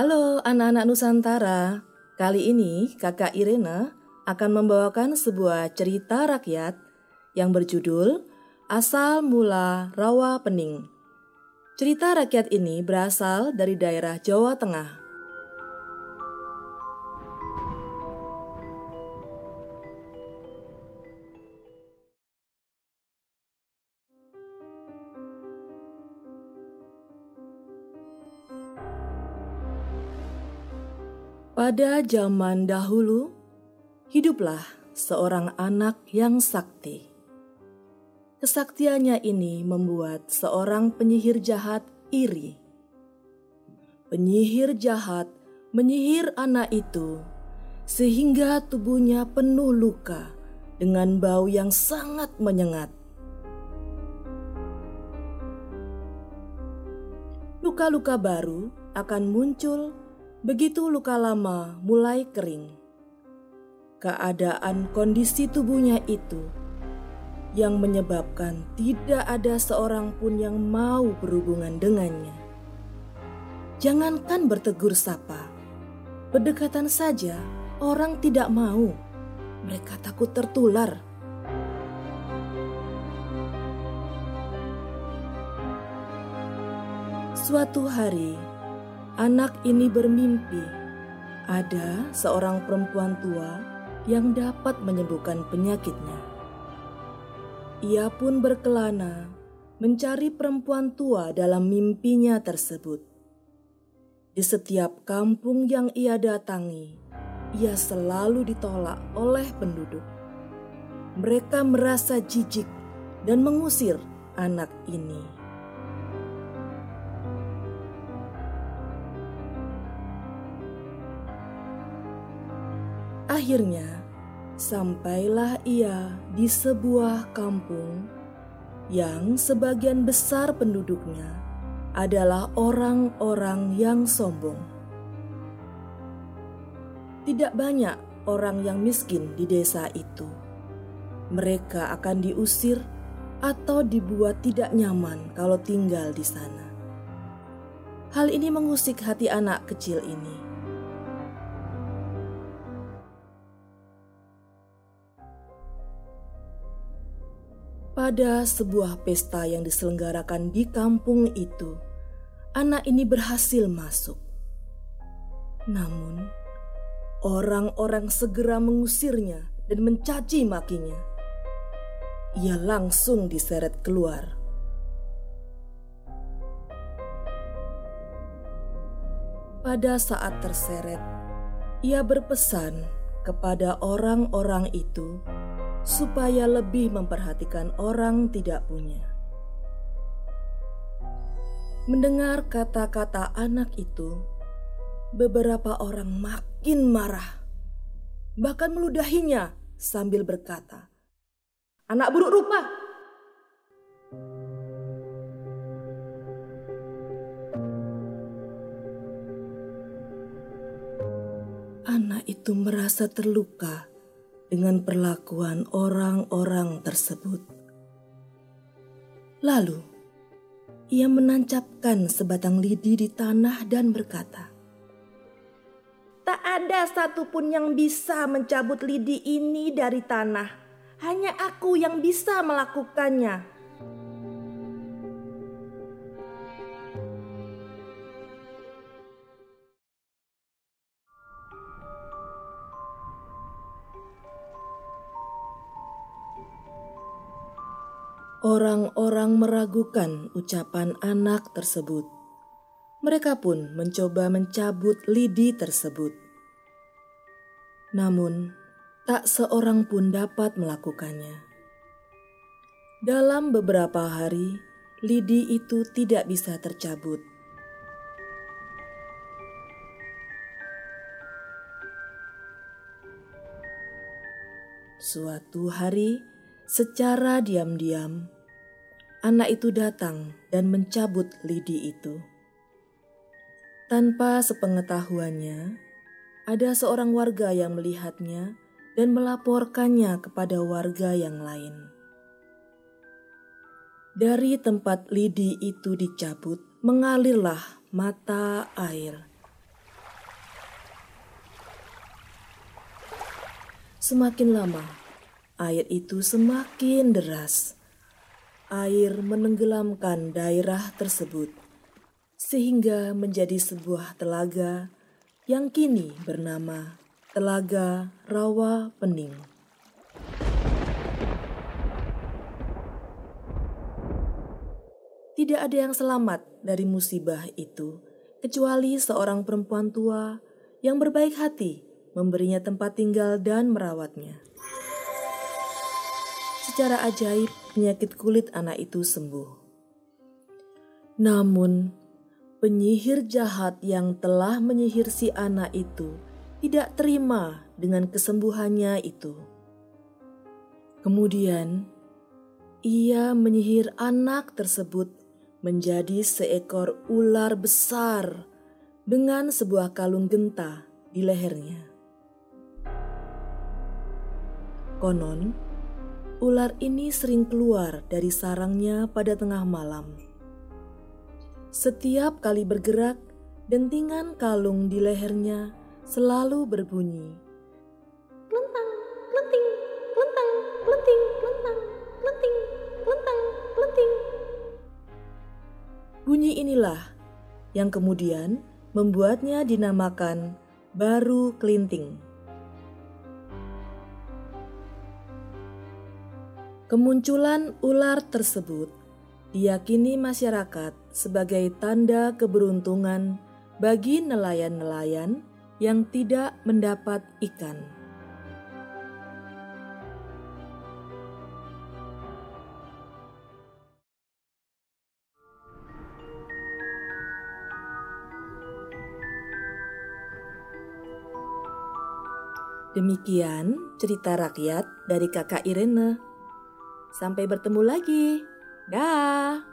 Halo anak-anak Nusantara, kali ini kakak Irena akan membawakan sebuah cerita rakyat yang berjudul Asal Mula Rawa Pening. Cerita rakyat ini berasal dari daerah Jawa Tengah. Pada zaman dahulu, hiduplah seorang anak yang sakti. Kesaktiannya ini membuat seorang penyihir jahat iri. Penyihir jahat menyihir anak itu sehingga tubuhnya penuh luka dengan bau yang sangat menyengat. Luka-luka baru akan muncul Begitu luka lama mulai kering, keadaan kondisi tubuhnya itu yang menyebabkan tidak ada seorang pun yang mau berhubungan dengannya. Jangankan bertegur sapa, berdekatan saja orang tidak mau. Mereka takut tertular. Suatu hari, Anak ini bermimpi ada seorang perempuan tua yang dapat menyembuhkan penyakitnya. Ia pun berkelana mencari perempuan tua dalam mimpinya tersebut. Di setiap kampung yang ia datangi, ia selalu ditolak oleh penduduk. Mereka merasa jijik dan mengusir anak ini. Akhirnya, sampailah ia di sebuah kampung yang sebagian besar penduduknya adalah orang-orang yang sombong. Tidak banyak orang yang miskin di desa itu. Mereka akan diusir atau dibuat tidak nyaman kalau tinggal di sana. Hal ini mengusik hati anak kecil ini. Pada sebuah pesta yang diselenggarakan di kampung itu, anak ini berhasil masuk. Namun, orang-orang segera mengusirnya dan mencaci makinya. Ia langsung diseret keluar. Pada saat terseret, ia berpesan kepada orang-orang itu supaya lebih memperhatikan orang tidak punya. Mendengar kata-kata anak itu, beberapa orang makin marah, bahkan meludahinya sambil berkata, "Anak buruk rupa!" Anak itu merasa terluka dengan perlakuan orang-orang tersebut. Lalu, ia menancapkan sebatang lidi di tanah dan berkata, "Tak ada satupun yang bisa mencabut lidi ini dari tanah. Hanya aku yang bisa melakukannya." Orang-orang meragukan ucapan anak tersebut. Mereka pun mencoba mencabut lidi tersebut. Namun, tak seorang pun dapat melakukannya. Dalam beberapa hari, lidi itu tidak bisa tercabut. Suatu hari, Secara diam-diam, anak itu datang dan mencabut lidi itu. Tanpa sepengetahuannya, ada seorang warga yang melihatnya dan melaporkannya kepada warga yang lain. Dari tempat lidi itu dicabut, mengalirlah mata air. Semakin lama, air itu semakin deras. Air menenggelamkan daerah tersebut, sehingga menjadi sebuah telaga yang kini bernama Telaga Rawa Pening. Tidak ada yang selamat dari musibah itu, kecuali seorang perempuan tua yang berbaik hati memberinya tempat tinggal dan merawatnya. Secara ajaib, penyakit kulit anak itu sembuh. Namun, penyihir jahat yang telah menyihir si anak itu tidak terima dengan kesembuhannya itu. Kemudian, ia menyihir anak tersebut menjadi seekor ular besar dengan sebuah kalung genta di lehernya. Konon, ular ini sering keluar dari sarangnya pada tengah malam. Setiap kali bergerak, dentingan kalung di lehernya selalu berbunyi. Kelentang, kelenting, kelentang, kelenting, kelentang, kelenting, kelentang, kelenting. Bunyi inilah yang kemudian membuatnya dinamakan baru kelinting. Kemunculan ular tersebut diyakini masyarakat sebagai tanda keberuntungan bagi nelayan-nelayan yang tidak mendapat ikan. Demikian cerita rakyat dari Kakak Irene. Sampai bertemu lagi. Dah.